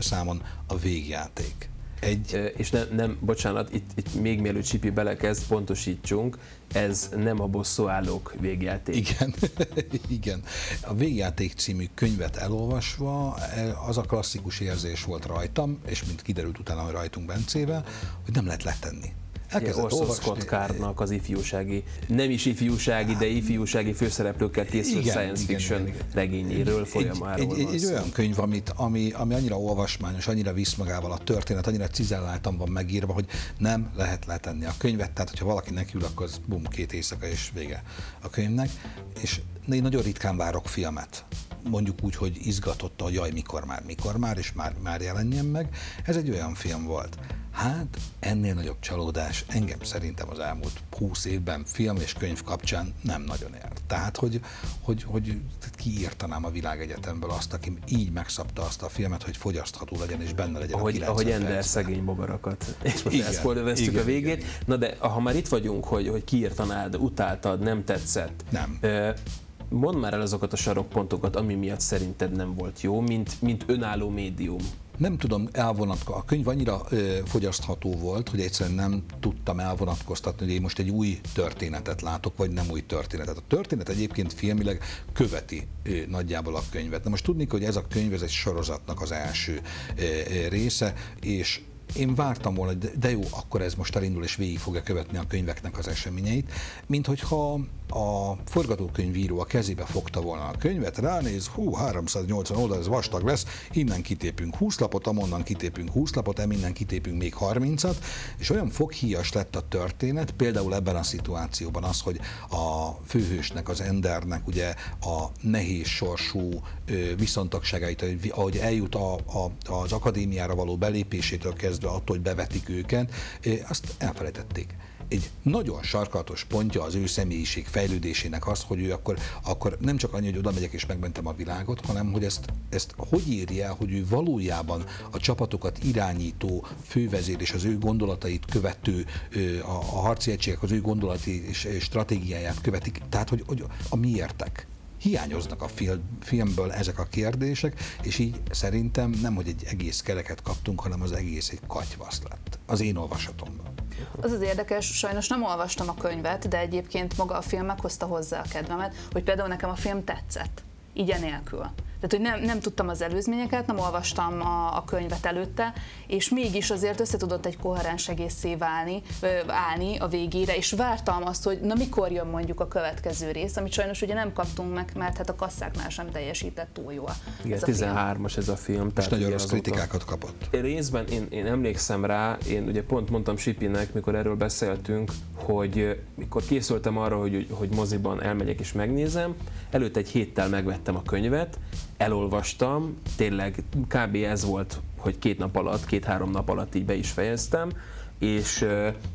Speaker 3: számon? A végjáték.
Speaker 2: Egy... És nem, nem bocsánat, itt, itt még mielőtt Csipi belekezd, pontosítsunk, ez nem a bosszúállók végjáték.
Speaker 3: Igen, *laughs* igen. A végjáték című könyvet elolvasva e, az a klasszikus érzés volt rajtam, és mint kiderült utána rajtunk Bencével, hogy nem lehet letenni
Speaker 2: elkezdett Orson Scott Cardnak az ifjúsági, nem is ifjúsági, de ifjúsági főszereplőkkel készült igen, science igen, fiction igen, igen. regényéről, folyamáról
Speaker 3: egy, egy, egy, olyan könyv, amit, ami, ami annyira olvasmányos, annyira visz magával a történet, annyira cizelláltan van megírva, hogy nem lehet letenni a könyvet, tehát hogyha valaki nekiül, akkor az bum, két éjszaka és vége a könyvnek. És én nagyon ritkán várok filmet mondjuk úgy, hogy izgatotta, hogy jaj, mikor már, mikor már, és már, már jelenjen meg. Ez egy olyan film volt. Hát ennél nagyobb csalódás engem szerintem az elmúlt 20 évben film és könyv kapcsán nem nagyon ért. Tehát, hogy, hogy, hogy kiírtanám a világegyetemből azt, aki így megszabta azt a filmet, hogy fogyasztható legyen és benne legyen
Speaker 2: ahogy, a Ahogy Ender szegény bogarakat. *laughs* És most igen, a végét. Igen. Na de ha már itt vagyunk, hogy, hogy kiírtanád, utáltad, nem tetszett.
Speaker 3: Nem
Speaker 2: mondd már el azokat a sarokpontokat, ami miatt szerinted nem volt jó, mint, mint önálló médium.
Speaker 3: Nem tudom elvonatkozni. A könyv annyira ö, fogyasztható volt, hogy egyszerűen nem tudtam elvonatkoztatni, hogy én most egy új történetet látok, vagy nem új történetet. A történet egyébként filmileg követi ö, nagyjából a könyvet. Na most tudni, hogy ez a könyv ez egy sorozatnak az első ö, ö, része, és én vártam volna, hogy de jó, akkor ez most elindul és végig fogja követni a könyveknek az eseményeit, mint hogyha a forgatókönyvíró a kezébe fogta volna a könyvet, ránéz, hú, 380 oldal, ez vastag lesz, innen kitépünk 20 lapot, amonnan kitépünk 20 lapot, eminnen kitépünk még 30-at, és olyan foghíjas lett a történet, például ebben a szituációban az, hogy a főhősnek, az Endernek ugye a nehéz sorsú viszontagságait, ahogy eljut a, a, az akadémiára való belépésétől kezdve attól, hogy bevetik őket, azt elfelejtették. Egy nagyon sarkalatos pontja az ő személyiség fejlődésének az, hogy ő akkor, akkor nem csak annyi, hogy oda megyek és megmentem a világot, hanem hogy ezt, ezt hogy írja hogy ő valójában a csapatokat irányító fővezér és az ő gondolatait követő, a, a harci egységek az ő gondolati és stratégiáját követik, tehát hogy, hogy a miértek hiányoznak a film, filmből ezek a kérdések, és így szerintem nem, hogy egy egész kereket kaptunk, hanem az egész egy katyvasz lett. Az én olvasatomban.
Speaker 4: Az az érdekes, sajnos nem olvastam a könyvet, de egyébként maga a film meghozta hozzá a kedvemet, hogy például nekem a film tetszett, így nélkül. Tehát, hogy nem, nem tudtam az előzményeket, nem olvastam a, a könyvet előtte, és mégis azért össze tudott egy koherens egészé válni, állni a végére, és vártam azt, hogy na mikor jön mondjuk a következő rész, amit sajnos ugye nem kaptunk meg, mert hát a kasszáknál sem teljesített túl jól.
Speaker 2: Igen, 13-as ez a film.
Speaker 3: És nagyon rossz kritikákat kapott.
Speaker 2: Én részben én, én emlékszem rá, én ugye pont mondtam Sipinek, mikor erről beszéltünk, hogy mikor készültem arra, hogy, hogy moziban elmegyek és megnézem, előtte egy héttel megvettem a könyvet, elolvastam, tényleg kb. ez volt, hogy két nap alatt, két-három nap alatt így be is fejeztem, és,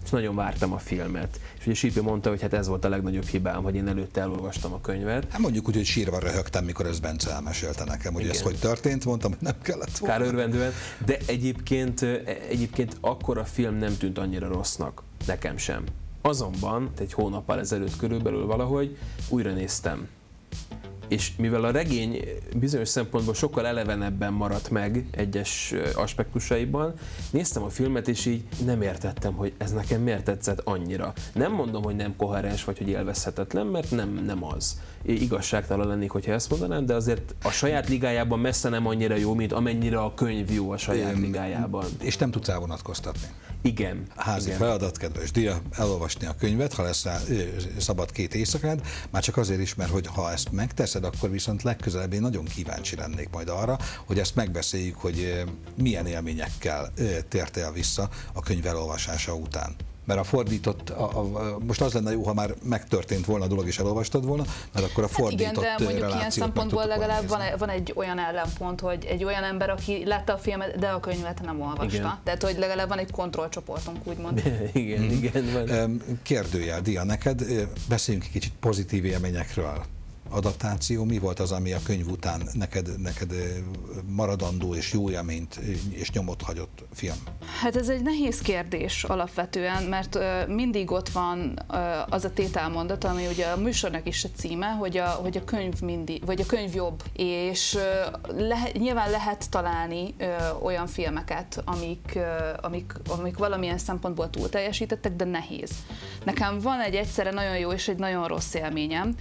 Speaker 2: és nagyon vártam a filmet. És ugye Sipi mondta, hogy hát ez volt a legnagyobb hibám, hogy én előtte elolvastam a könyvet.
Speaker 3: Hát mondjuk úgy, hogy sírva röhögtem, mikor ez Bence elmesélte nekem, hogy Igen. ez hogy történt, mondtam, hogy nem kellett volna.
Speaker 2: Kár örvendően, de egyébként, egyébként akkor a film nem tűnt annyira rossznak Nekem sem. Azonban egy hónappal ezelőtt körülbelül valahogy újra néztem és mivel a regény bizonyos szempontból sokkal elevenebben maradt meg egyes aspektusaiban, néztem a filmet, és így nem értettem, hogy ez nekem miért tetszett annyira. Nem mondom, hogy nem koherens, vagy hogy élvezhetetlen, mert nem, nem az. Igazságtalan lennék, hogyha ezt mondanám, de azért a saját ligájában messze nem annyira jó, mint amennyire a könyv jó a saját ligájában.
Speaker 3: És nem tudsz elvonatkoztatni.
Speaker 2: Igen.
Speaker 3: Házi
Speaker 2: igen.
Speaker 3: feladat, kedves Dia, elolvasni a könyvet, ha lesz rá szabad két éjszakád, már csak azért is, mert hogy ha ezt megteszed, akkor viszont legközelebb én nagyon kíváncsi lennék majd arra, hogy ezt megbeszéljük, hogy milyen élményekkel tértél vissza a könyv elolvasása után mert a fordított, a, a, most az lenne jó, ha már megtörtént volna a dolog és elolvastad volna, mert akkor a fordított hát
Speaker 4: igen, de mondjuk ilyen szempontból legalább van, van egy olyan ellenpont, hogy egy olyan ember, aki látta a filmet, de a könyvet nem olvasta. Igen. Tehát, hogy legalább van egy kontrollcsoportunk, úgymond. *laughs*
Speaker 2: igen, hmm. igen. Van.
Speaker 3: Kérdőjel, Dia, neked beszéljünk egy kicsit pozitív élményekről adaptáció, mi volt az, ami a könyv után neked, neked maradandó és jó élményt és nyomot hagyott film?
Speaker 4: Hát ez egy nehéz kérdés alapvetően, mert mindig ott van az a tételmondat, ami ugye a műsornak is a címe, hogy a, hogy a könyv mindig, vagy a könyv jobb, és lehet, nyilván lehet találni olyan filmeket, amik, amik, amik valamilyen szempontból túl teljesítettek, de nehéz. Nekem van egy egyszerre nagyon jó és egy nagyon rossz élményem.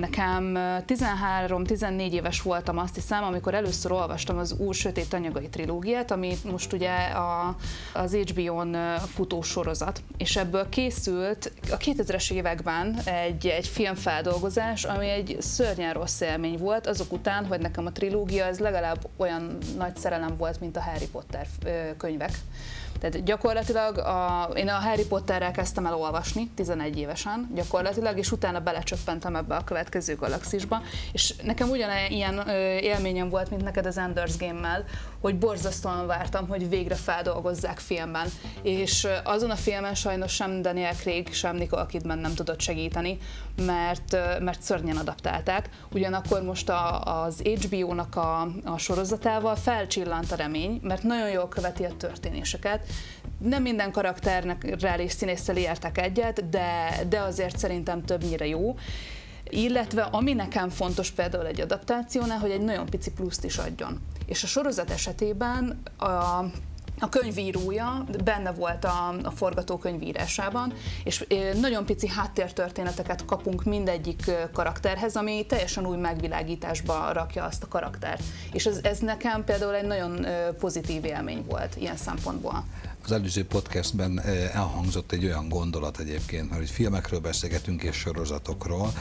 Speaker 4: Nekem Nekem 13-14 éves voltam azt hiszem, amikor először olvastam az Úr Sötét Anyagai trilógiát, ami most ugye a, az HBO-n futó sorozat, és ebből készült a 2000-es években egy, egy filmfeldolgozás, ami egy szörnyen rossz élmény volt, azok után, hogy nekem a trilógia ez legalább olyan nagy szerelem volt, mint a Harry Potter könyvek. Tehát gyakorlatilag a, én a Harry Potterrel kezdtem el olvasni, 11 évesen gyakorlatilag, és utána belecsöppentem ebbe a következő galaxisba, és nekem ugyanilyen élményem volt, mint neked az Enders Game-mel, hogy borzasztóan vártam, hogy végre feldolgozzák filmben, és azon a filmen sajnos sem Daniel Craig, sem Nicole Kidman nem tudott segíteni, mert, mert szörnyen adaptálták. Ugyanakkor most a, az HBO-nak a, a sorozatával felcsillant a remény, mert nagyon jól követi a történéseket, nem minden karakternek és színésszel értek egyet, de, de azért szerintem többnyire jó. Illetve ami nekem fontos például egy adaptációnál, hogy egy nagyon pici pluszt is adjon. És a sorozat esetében a a könyvírója benne volt a, a forgatókönyv írásában, és nagyon pici háttértörténeteket kapunk mindegyik karakterhez, ami teljesen új megvilágításba rakja azt a karaktert. És ez, ez nekem például egy nagyon pozitív élmény volt ilyen szempontból.
Speaker 3: Az előző podcastben elhangzott egy olyan gondolat egyébként, mert hogy filmekről beszélgetünk és sorozatokról,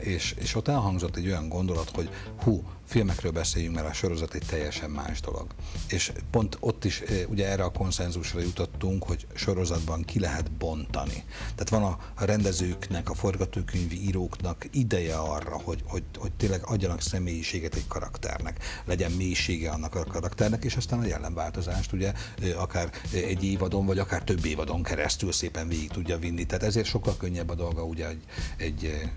Speaker 3: és, és ott elhangzott egy olyan gondolat, hogy hú, filmekről beszéljünk, mert a sorozat egy teljesen más dolog. És pont ott is ugye erre a konszenzusra jutottunk, hogy sorozatban ki lehet bontani. Tehát van a rendezőknek, a forgatókönyvi íróknak ideje arra, hogy, hogy, hogy tényleg adjanak személyiséget egy karakternek, legyen mélysége annak a karakternek, és aztán a jelenváltozást ugye akár egy évadon, vagy akár több évadon keresztül szépen végig tudja vinni. Tehát ezért sokkal könnyebb a dolga ugye egy, egy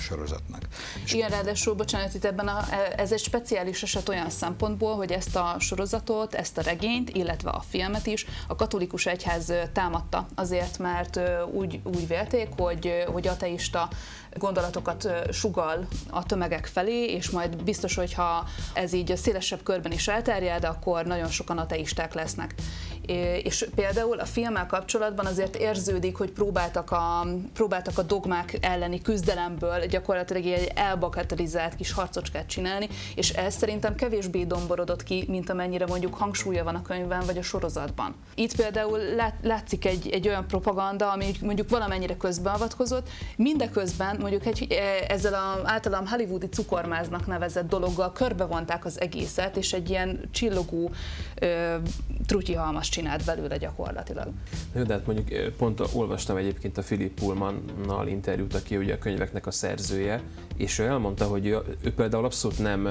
Speaker 3: sorozatnak.
Speaker 4: Igen, ráadásul, bocsánat, itt ebben a, ez egy speciális eset olyan szempontból, hogy ezt a sorozatot, ezt a regényt, illetve a filmet is a katolikus egyház támadta azért, mert úgy, úgy vélték, hogy, hogy ateista gondolatokat sugal a tömegek felé, és majd biztos, hogyha ez így a szélesebb körben is elterjed, akkor nagyon sokan ateisták lesznek. És például a filmmel kapcsolatban azért érződik, hogy próbáltak a, próbáltak a dogmák elleni küzdelemből gyakorlatilag egy elbakatelizált kis harcocskát csinálni, és ez szerintem kevésbé domborodott ki, mint amennyire mondjuk hangsúlya van a könyvben vagy a sorozatban. Itt például látszik egy, egy olyan propaganda, ami mondjuk valamennyire közbeavatkozott, mindeközben mondjuk egy, e, ezzel az általam hollywoodi cukormáznak nevezett dologgal körbevonták az egészet, és egy ilyen csillogó trutyihalmas csinált belőle gyakorlatilag.
Speaker 2: De hát mondjuk pont olvastam egyébként a Philip Pullmannal interjút, aki ugye a könyveknek a szerzője, és ő elmondta, hogy ő, ő például abszolút nem,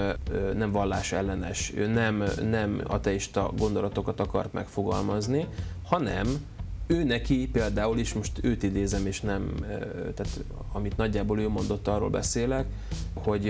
Speaker 2: nem vallás ellenes, ő nem, nem ateista gondolatokat akart megfogalmazni, hanem ő neki például is, most őt idézem, és nem, tehát amit nagyjából ő mondott, arról beszélek, hogy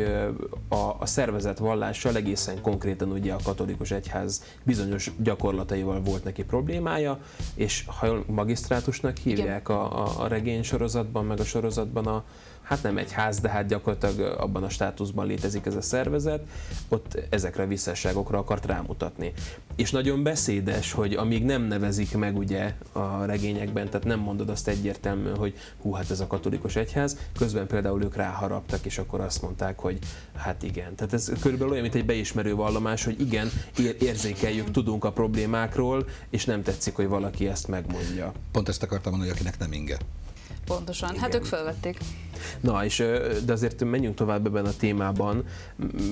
Speaker 2: a, a szervezet vallással egészen konkrétan ugye a katolikus egyház bizonyos gyakorlataival volt neki problémája, és ha magisztrátusnak hívják a, a, a regény sorozatban, meg a sorozatban a, hát nem egy ház, de hát gyakorlatilag abban a státuszban létezik ez a szervezet, ott ezekre a visszásságokra akart rámutatni. És nagyon beszédes, hogy amíg nem nevezik meg ugye a regényekben, tehát nem mondod azt egyértelműen, hogy hú, hát ez a katolikus egyház, közben például ők ráharaptak, és akkor azt mondták, hogy hát igen. Tehát ez körülbelül olyan, mint egy beismerő vallomás, hogy igen, érzékeljük, tudunk a problémákról, és nem tetszik, hogy valaki ezt megmondja.
Speaker 3: Pont ezt akartam mondani, hogy akinek nem inge.
Speaker 4: Pontosan, Igen. hát ők felvették.
Speaker 2: Na, és de azért menjünk tovább ebben a témában.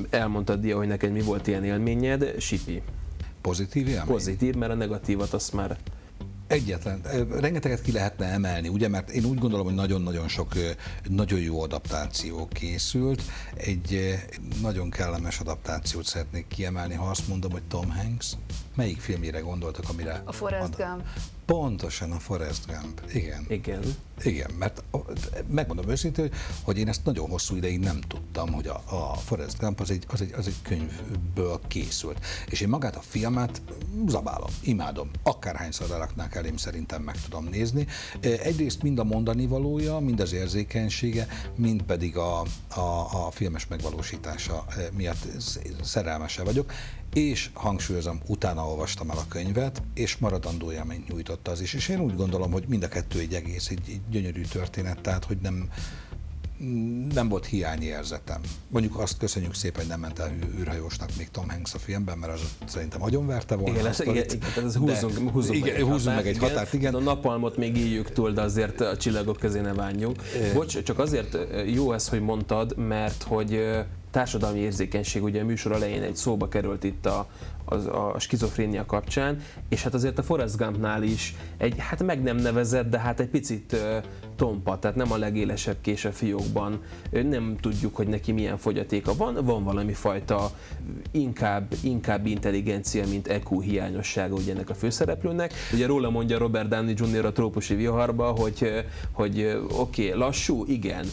Speaker 2: Elmondtad, Dia, hogy neked mi volt ilyen élményed, Sipi.
Speaker 3: Pozitív élmény?
Speaker 2: Pozitív, mert a negatívat azt már
Speaker 3: Egyetlen. Rengeteget ki lehetne emelni, ugye, mert én úgy gondolom, hogy nagyon-nagyon sok nagyon jó adaptáció készült. Egy nagyon kellemes adaptációt szeretnék kiemelni, ha azt mondom, hogy Tom Hanks. Melyik filmjére gondoltak, amire...
Speaker 4: A Forrest Gump.
Speaker 3: Pontosan a Forrest Gump, igen.
Speaker 2: Igen.
Speaker 3: Igen, mert megmondom őszintén, hogy én ezt nagyon hosszú ideig nem tudtam, hogy a, a Forrest Gump az egy, az, egy, az egy könyvből készült. És én magát a filmet zabálom, imádom. Akárhányszor leraknák elém, szerintem meg tudom nézni. Egyrészt mind a mondani valója, mind az érzékenysége, mind pedig a, a, a filmes megvalósítása miatt szerelmese vagyok és hangsúlyozom, utána olvastam el a könyvet, és maradandó élményt nyújtott az is. És én úgy gondolom, hogy mind a kettő egy egész, egy, egy gyönyörű történet, tehát hogy nem, nem volt érzetem. Mondjuk azt köszönjük szépen, hogy nem ment el űrhajósnak még Tom Hanks a filmben, mert az szerintem verte volna.
Speaker 2: Igen, ez, igen, igen, ez húzzunk, húzzunk,
Speaker 3: igen, meg, egy húzzunk meg egy határt. Igen.
Speaker 2: A napalmot még éljük túl, de azért a csillagok közé ne bánjunk. Bocs, csak azért jó ez, hogy mondtad, mert hogy társadalmi érzékenység, ugye a műsor elején egy szóba került itt a, az, a skizofrénia kapcsán, és hát azért a Forrest Gumpnál is egy, hát meg nem nevezett, de hát egy picit uh, tompa, tehát nem a legélesebb kés a fiókban, nem tudjuk, hogy neki milyen fogyatéka van, van valami fajta inkább, inkább intelligencia, mint EQ hiányossága ugye ennek a főszereplőnek. Ugye róla mondja Robert Downey Jr. a trópusi viharba, hogy, hogy oké, okay, lassú, igen,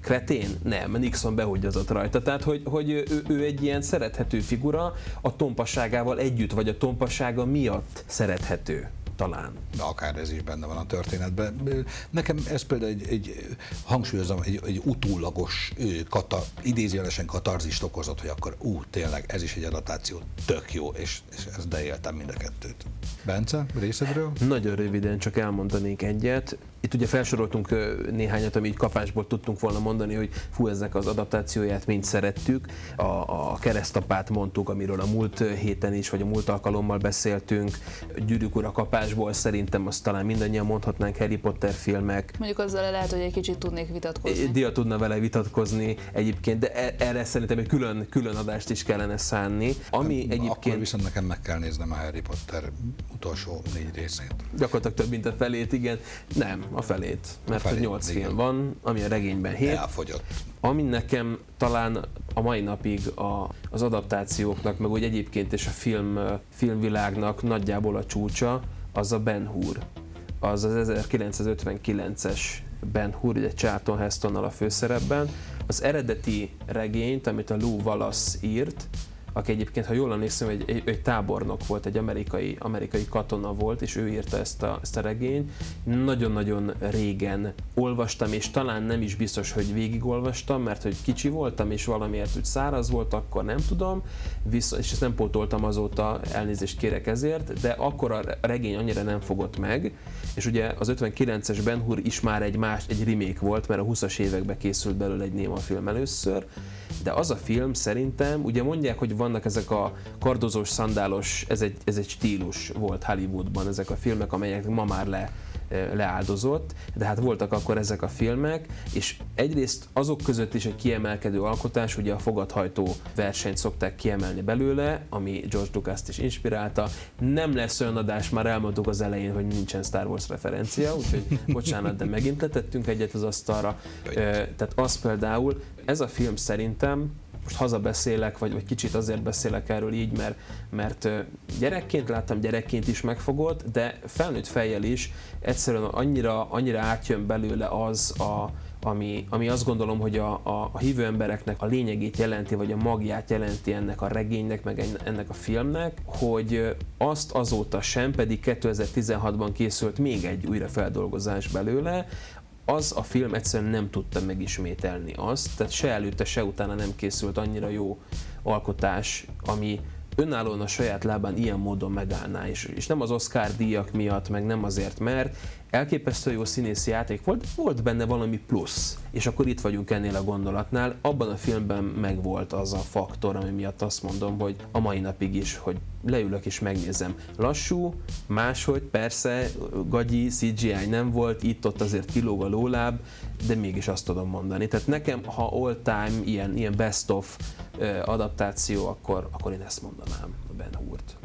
Speaker 2: kretén, nem, Nixon behugyazott rajta, tehát hogy, hogy ő, ő egy ilyen szerethető figura, a tompasságával együtt, vagy a tompassága miatt szerethető talán.
Speaker 3: De akár ez is benne van a történetben. Nekem ez például egy, egy hangsúlyozom, egy, egy utólagos, kata, idézőjelesen katarzist okozott, hogy akkor ú, tényleg ez is egy adaptáció, tök jó, és, és ezt beéltem mind a kettőt. Bence, részedről?
Speaker 2: Nagyon röviden csak elmondanék egyet. Itt ugye felsoroltunk néhányat, ami így kapásból tudtunk volna mondani, hogy fú, ezek az adaptációját mind szerettük. A, a keresztapát mondtuk, amiről a múlt héten is, vagy a múlt alkalommal beszéltünk. Gyűrűk ura kapásból szerintem azt talán mindannyian mondhatnánk Harry Potter filmek.
Speaker 4: Mondjuk azzal lehet, hogy egy kicsit tudnék vitatkozni.
Speaker 2: Dia tudna vele vitatkozni egyébként, de e, erre szerintem egy külön, külön adást is kellene szánni. Ami hát, egyébként...
Speaker 3: Akkor viszont nekem meg kell néznem a Harry Potter utolsó négy részét.
Speaker 2: Gyakorlatilag több, mint a felét, igen. Nem, a felét, mert a felét, 8 igen. film van, ami a regényben 7.
Speaker 3: Elfogyott.
Speaker 2: Ami nekem talán a mai napig a, az adaptációknak, meg úgy egyébként is a film, filmvilágnak nagyjából a csúcsa, az a Ben Hur. Az az 1959-es Ben Hur, egy Charlton Hestonnal a főszerepben. Az eredeti regényt, amit a Lou Wallace írt, aki egyébként, ha jól emlékszem, egy, egy, egy tábornok volt, egy amerikai, amerikai katona volt, és ő írta ezt a, ezt a regényt. Nagyon-nagyon régen olvastam, és talán nem is biztos, hogy végigolvastam, mert hogy kicsi voltam, és valamiért úgy száraz volt, akkor nem tudom, vissza, és ezt nem pótoltam azóta, elnézést kérek ezért, de akkor a regény annyira nem fogott meg, és ugye az 59-es Ben Hur is már egy más, egy remake volt, mert a 20-as években készült belőle egy néma film először, de az a film szerintem, ugye mondják, hogy vannak ezek a kardozós, szandálos, ez egy, ez egy stílus volt Hollywoodban, ezek a filmek, amelyek ma már le leáldozott, de hát voltak akkor ezek a filmek, és egyrészt azok között is egy kiemelkedő alkotás, ugye a fogadhajtó versenyt szokták kiemelni belőle, ami George Lucas-t is inspirálta. Nem lesz olyan adás, már elmondtuk az elején, hogy nincsen Star Wars referencia, úgyhogy *laughs* bocsánat, de megint letettünk egyet az asztalra. Tehát az például, ez a film szerintem most hazabeszélek, vagy, vagy kicsit azért beszélek erről így, mert, mert gyerekként láttam, gyerekként is megfogott, de felnőtt fejjel is egyszerűen annyira, annyira átjön belőle az a, ami, ami azt gondolom, hogy a, a, a hívő embereknek a lényegét jelenti, vagy a magját jelenti ennek a regénynek, meg ennek a filmnek, hogy azt azóta sem, pedig 2016-ban készült még egy újrafeldolgozás belőle, az a film egyszerűen nem tudta megismételni azt, tehát se előtte, se utána nem készült annyira jó alkotás, ami önállóan a saját lábán ilyen módon megállná, és, és nem az Oscar díjak miatt, meg nem azért, mert elképesztő jó színészi játék volt, volt benne valami plusz. És akkor itt vagyunk ennél a gondolatnál. Abban a filmben megvolt az a faktor, ami miatt azt mondom, hogy a mai napig is, hogy leülök és megnézem. Lassú, máshogy, persze, gagyi, CGI nem volt, itt-ott azért kilóg a lóláb, de mégis azt tudom mondani. Tehát nekem, ha all time ilyen, ilyen best of adaptáció, akkor, akkor én ezt mondanám a Ben Hurt.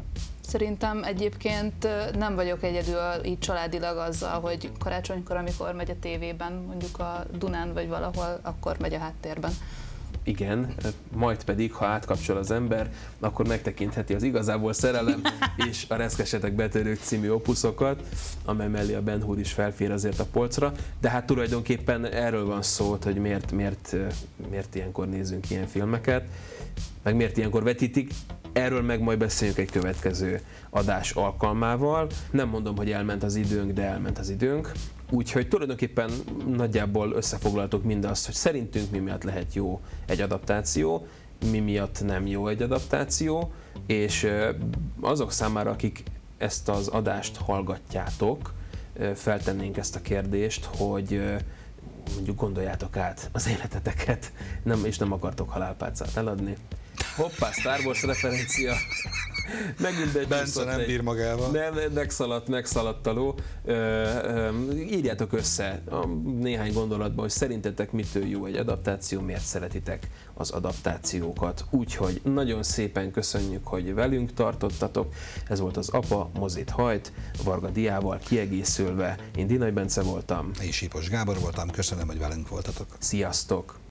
Speaker 4: Szerintem egyébként nem vagyok egyedül így családilag azzal, hogy karácsonykor, amikor megy a tévében, mondjuk a Dunán vagy valahol, akkor megy a háttérben.
Speaker 2: Igen, majd pedig, ha átkapcsol az ember, akkor megtekintheti az igazából szerelem *laughs* és a reszkesetek betörők című opuszokat, amely mellé a Ben Hur is felfér azért a polcra, de hát tulajdonképpen erről van szó, hogy miért, miért, miért ilyenkor nézünk ilyen filmeket, meg miért ilyenkor vetítik, Erről meg majd beszéljünk egy következő adás alkalmával. Nem mondom, hogy elment az időnk, de elment az időnk. Úgyhogy tulajdonképpen nagyjából összefoglaltuk mindazt, hogy szerintünk mi miatt lehet jó egy adaptáció, mi miatt nem jó egy adaptáció, és azok számára, akik ezt az adást hallgatjátok, feltennénk ezt a kérdést, hogy mondjuk gondoljátok át az életeteket, nem, és nem akartok halálpálcát eladni, Hoppá, Star Wars referencia.
Speaker 3: Megint egy Bence nem bír magával.
Speaker 2: Nem, megszaladt, megszaladt a ló. írjátok össze a néhány gondolatban, hogy szerintetek mitől jó egy adaptáció, miért szeretitek az adaptációkat. Úgyhogy nagyon szépen köszönjük, hogy velünk tartottatok. Ez volt az Apa Mozit Hajt, Varga Diával kiegészülve. Én Dinai Bence voltam.
Speaker 3: Én Sipos Gábor voltam, köszönöm, hogy velünk voltatok.
Speaker 2: Sziasztok!